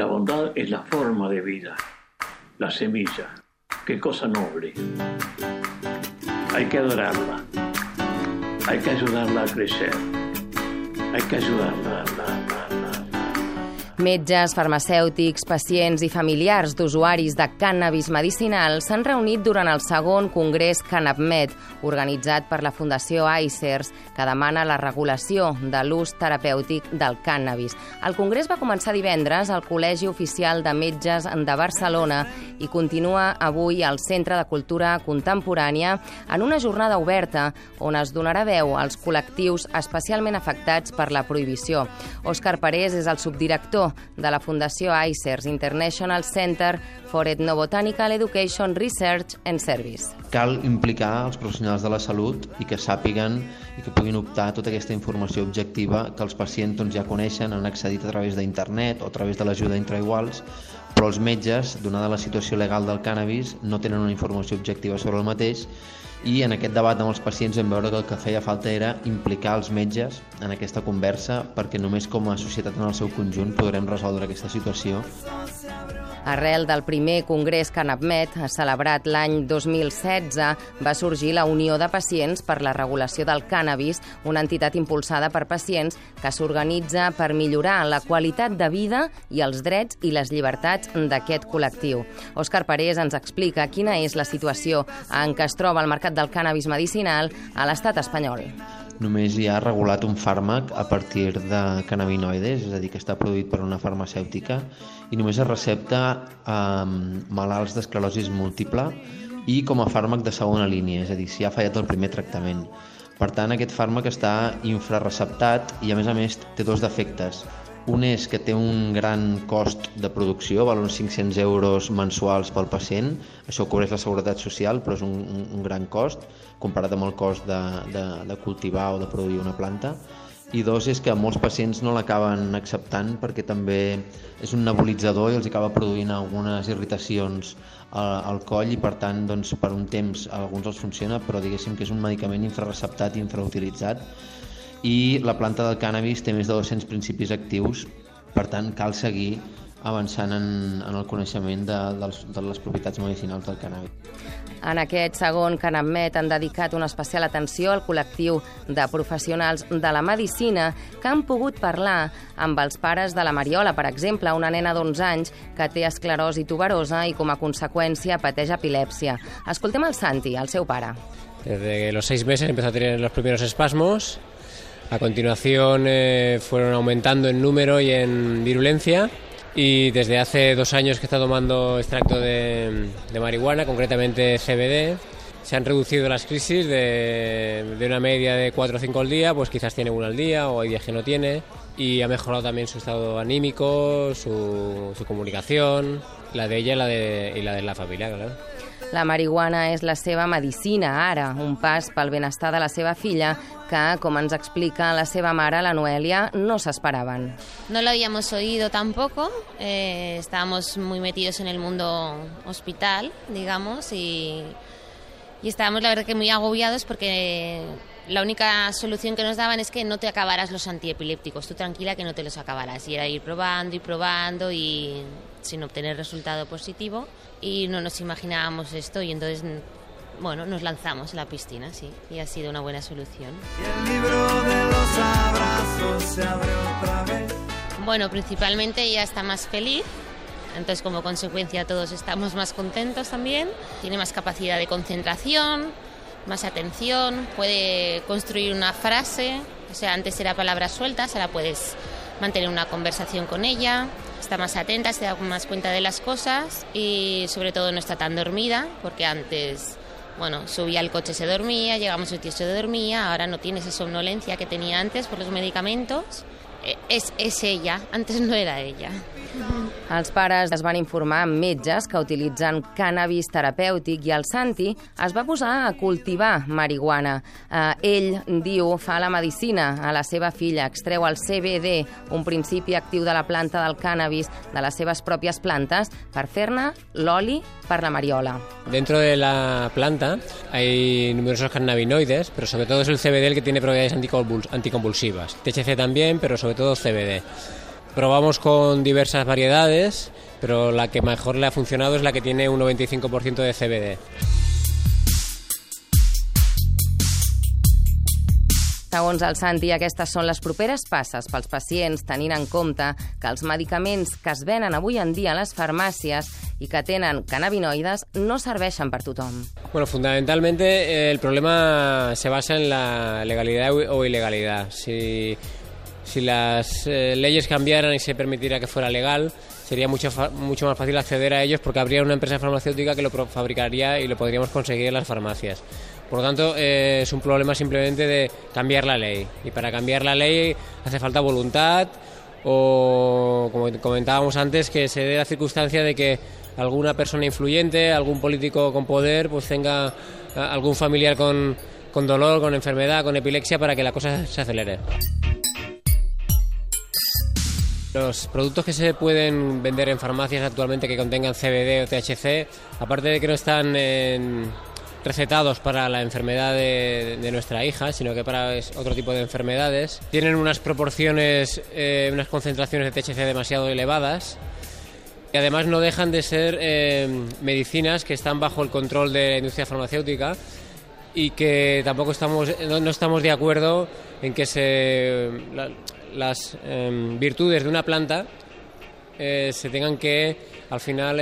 La bondad es la forma de vida, la semilla. Qué cosa noble. Hay que adorarla. Hay que ayudarla a crecer. Hay que ayudarla a Metges, farmacèutics, pacients i familiars d'usuaris de cànnabis medicinal s'han reunit durant el segon Congrés CannabMed, organitzat per la Fundació ICERS, que demana la regulació de l'ús terapèutic del cànnabis. El congrés va començar divendres al Col·legi Oficial de Metges de Barcelona i continua avui al Centre de Cultura Contemporània en una jornada oberta on es donarà veu als col·lectius especialment afectats per la prohibició. Òscar Parés és el subdirector de la Fundació ICERS, International Center for Ethnobotanical Education Research and Service. Cal implicar els professionals de la salut i que sàpiguen i que puguin optar a tota aquesta informació objectiva que els pacients doncs, ja coneixen, han accedit a través d'internet o a través de l'ajuda intraiguals, però els metges, donada la situació legal del cànnabis, no tenen una informació objectiva sobre el mateix i en aquest debat amb els pacients vam veure que el que feia falta era implicar els metges en aquesta conversa perquè només com a societat en el seu conjunt podrem resoldre aquesta situació. Arrel del primer Congrés CanapMed, celebrat l'any 2016, va sorgir la Unió de Pacients per la Regulació del Cànnabis, una entitat impulsada per pacients que s'organitza per millorar la qualitat de vida i els drets i les llibertats d'aquest col·lectiu. Òscar Parés ens explica quina és la situació en què es troba el mercat del cànnabis medicinal a l'estat espanyol només hi ha regulat un fàrmac a partir de cannabinoides, és a dir, que està produït per una farmacèutica, i només es recepta a malalts d'esclerosis múltiple i com a fàrmac de segona línia, és a dir, si ha fallat el primer tractament. Per tant, aquest fàrmac està infrareceptat i, a més a més, té dos defectes. Un és que té un gran cost de producció, val uns 500 euros mensuals pel pacient, això cobreix la seguretat social, però és un, un, gran cost comparat amb el cost de, de, de cultivar o de produir una planta. I dos és que molts pacients no l'acaben acceptant perquè també és un nebulitzador i els acaba produint algunes irritacions al, al coll i per tant doncs, per un temps a alguns els funciona però diguéssim que és un medicament infrareceptat i infrautilitzat i la planta del cànnabis té més de 200 principis actius, per tant cal seguir avançant en, en el coneixement de, de, les, de les propietats medicinals del cànnabis. En aquest segon CanAmmet han dedicat una especial atenció al col·lectiu de professionals de la medicina que han pogut parlar amb els pares de la Mariola, per exemple, una nena d'11 anys que té esclerosi tuberosa i com a conseqüència pateix epilèpsia. Escoltem el Santi, el seu pare. Desde los seis meses empezó a tener los primeros espasmos A continuación eh, fueron aumentando en número y en virulencia y desde hace dos años que está tomando extracto de, de marihuana, concretamente CBD, se han reducido las crisis de, de, una media de 4 o 5 al día, pues quizás tiene una al día o hay días que no tiene. Y ha mejorado también su estado anímico, su, su comunicación, la de ella y la de, y la de la familia, claro. La marihuana és la seva medicina ara, un pas pel benestar de la seva filla que, com ens explica la seva mare, la Noelia, no s'esperaven. No lo habíamos oído tampoco, eh, estábamos muy metidos en el mundo hospital, digamos, y, y estábamos la verdad que muy agobiados porque la única solución que nos daban es que no te acabaras los antiepilépticos, tú tranquila que no te los acabarás. Y era ir probando y probando y sin obtener resultado positivo y no nos imaginábamos esto y entonces bueno, nos lanzamos en la piscina, sí, y ha sido una buena solución. Y el libro de los abrazos se abre otra vez. Bueno, principalmente ella está más feliz, entonces como consecuencia todos estamos más contentos también, tiene más capacidad de concentración, más atención, puede construir una frase, o sea, antes era palabras sueltas, ahora puedes mantener una conversación con ella, está más atenta, se da más cuenta de las cosas y sobre todo no está tan dormida, porque antes, bueno, subía al coche, se dormía, llegamos al tío, se dormía, ahora no tiene esa somnolencia que tenía antes por los medicamentos. Eh, es, es ella, antes no era ella. Els pares es van informar amb metges que utilitzen cànnabis terapèutic i el Santi es va posar a cultivar marihuana. Eh, ell, diu, fa la medicina a la seva filla, extreu el CBD, un principi actiu de la planta del cànnabis, de les seves pròpies plantes, per fer-ne l'oli per la mariola. Dentro de la planta hay numerosos cannabinoides, pero sobre todo es el CBD el que tiene propiedades anticonvulsivas. THC también, pero sobre todo CBD. Probamos con diversas variedades, pero la que mejor le ha funcionado es la que tiene un 95% de CBD. Segons el Santi, aquestes són les properes passes pels pacients, tenint en compte que els medicaments que es venen avui en dia a les farmàcies i que tenen cannabinoides no serveixen per tothom. Bueno, fundamentalmente eh, el problema se basa en la legalidad o ilegalidad. Si, si las eh, leyes cambiaran y se permitiera que fuera legal, sería mucho, mucho más fácil acceder a ellos porque habría una empresa farmacéutica que lo fabricaría y lo podríamos conseguir en las farmacias. Por lo tanto, eh, es un problema simplemente de cambiar la ley. Y para cambiar la ley hace falta voluntad o, como comentábamos antes, que se dé la circunstancia de que alguna persona influyente, algún político con poder, pues tenga algún familiar con, con dolor, con enfermedad, con epilepsia, para que la cosa se acelere. Los productos que se pueden vender en farmacias actualmente que contengan CBD o THC, aparte de que no están recetados para la enfermedad de, nuestra hija, sino que para otro tipo de enfermedades. Tienen unas proporciones, eh, unas concentraciones de THC demasiado elevadas y además no dejan de ser eh, medicinas que están bajo el control de la industria farmacéutica y que tampoco estamos, no, estamos de acuerdo en que se, las em, virtudes de una planta eh, se tengan que al final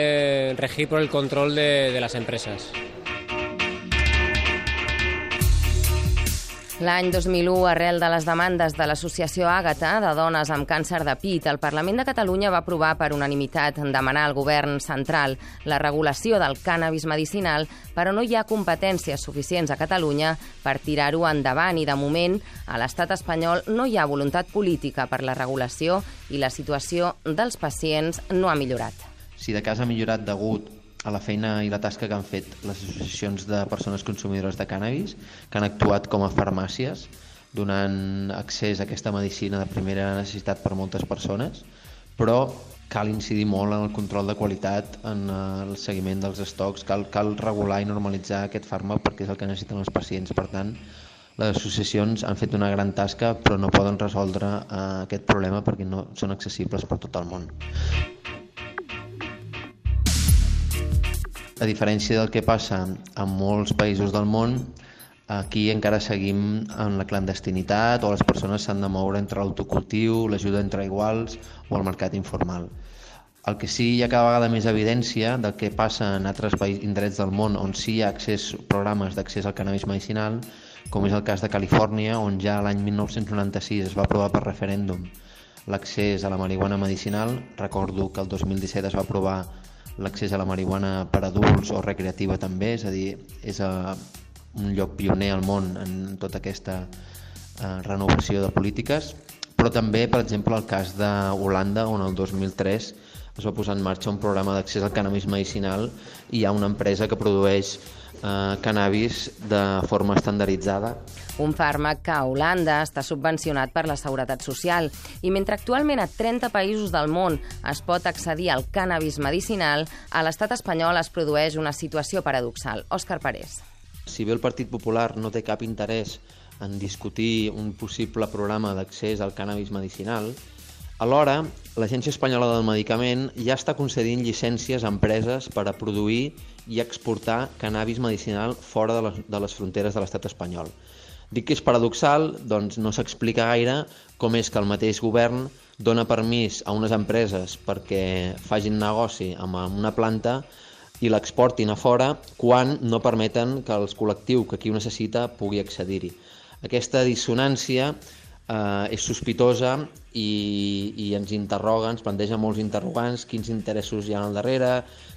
regir por el control de las empresas. L'any 2001, arrel de les demandes de l'Associació Àgata de dones amb càncer de pit, el Parlament de Catalunya va aprovar per unanimitat demanar al govern central la regulació del cànnabis medicinal, però no hi ha competències suficients a Catalunya per tirar-ho endavant i, de moment, a l'estat espanyol no hi ha voluntat política per la regulació i la situació dels pacients no ha millorat. Si de cas ha millorat degut a la feina i la tasca que han fet les associacions de persones consumidores de cannabis, que han actuat com a farmàcies, donant accés a aquesta medicina de primera necessitat per moltes persones, però cal incidir molt en el control de qualitat, en el seguiment dels estocs, cal, cal regular i normalitzar aquest fàrmac perquè és el que necessiten els pacients. Per tant, les associacions han fet una gran tasca però no poden resoldre eh, aquest problema perquè no són accessibles per tot el món. A diferència del que passa en molts països del món, aquí encara seguim en la clandestinitat o les persones s'han de moure entre l'autocultiu, l'ajuda entre iguals o el mercat informal. El que sí hi ha cada vegada més evidència del que passa en altres indrets del món on sí hi ha accés, programes d'accés al cannabis medicinal, com és el cas de Califòrnia, on ja l'any 1996 es va aprovar per referèndum l'accés a la marihuana medicinal. Recordo que el 2017 es va aprovar l'accés a la marihuana per adults o recreativa també, és a dir, és a, un lloc pioner al món en tota aquesta eh, renovació de polítiques, però també, per exemple, el cas d'Holanda, on el 2003 es va posar en marxa un programa d'accés al cannabis medicinal i hi ha una empresa que produeix eh, cannabis de forma estandarditzada un fàrmac que a Holanda està subvencionat per la Seguretat Social. I mentre actualment a 30 països del món es pot accedir al cànnabis medicinal, a l'estat espanyol es produeix una situació paradoxal. Òscar Parés. Si bé el Partit Popular no té cap interès en discutir un possible programa d'accés al cànnabis medicinal, alhora l'Agència Espanyola del Medicament ja està concedint llicències a empreses per a produir i exportar cannabis medicinal fora de les, de les fronteres de l'estat espanyol. Dic que és paradoxal, doncs no s'explica gaire com és que el mateix govern dona permís a unes empreses perquè fagin negoci amb una planta i l'exportin a fora quan no permeten que el col·lectiu que aquí ho necessita pugui accedir-hi. Aquesta dissonància eh, és sospitosa i, i ens interroga, ens planteja molts interrogants, quins interessos hi ha al darrere,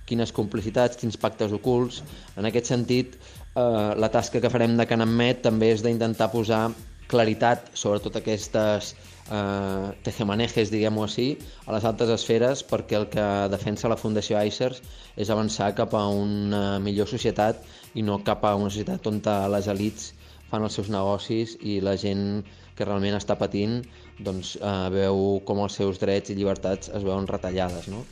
quines complicitats, quins pactes ocults. En aquest sentit, eh, la tasca que farem de Canamet també és d'intentar posar claritat sobre totes aquestes eh, tejemanejes, diguem-ho així, a les altres esferes perquè el que defensa la Fundació ICERS és avançar cap a una millor societat i no cap a una societat on les elites fan els seus negocis i la gent que realment està patint doncs, eh, veu com els seus drets i llibertats es veuen retallades. No?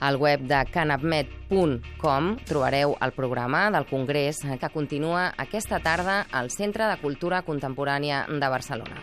Al web de canapmet.com trobareu el programa del Congrés que continua aquesta tarda al Centre de Cultura Contemporània de Barcelona.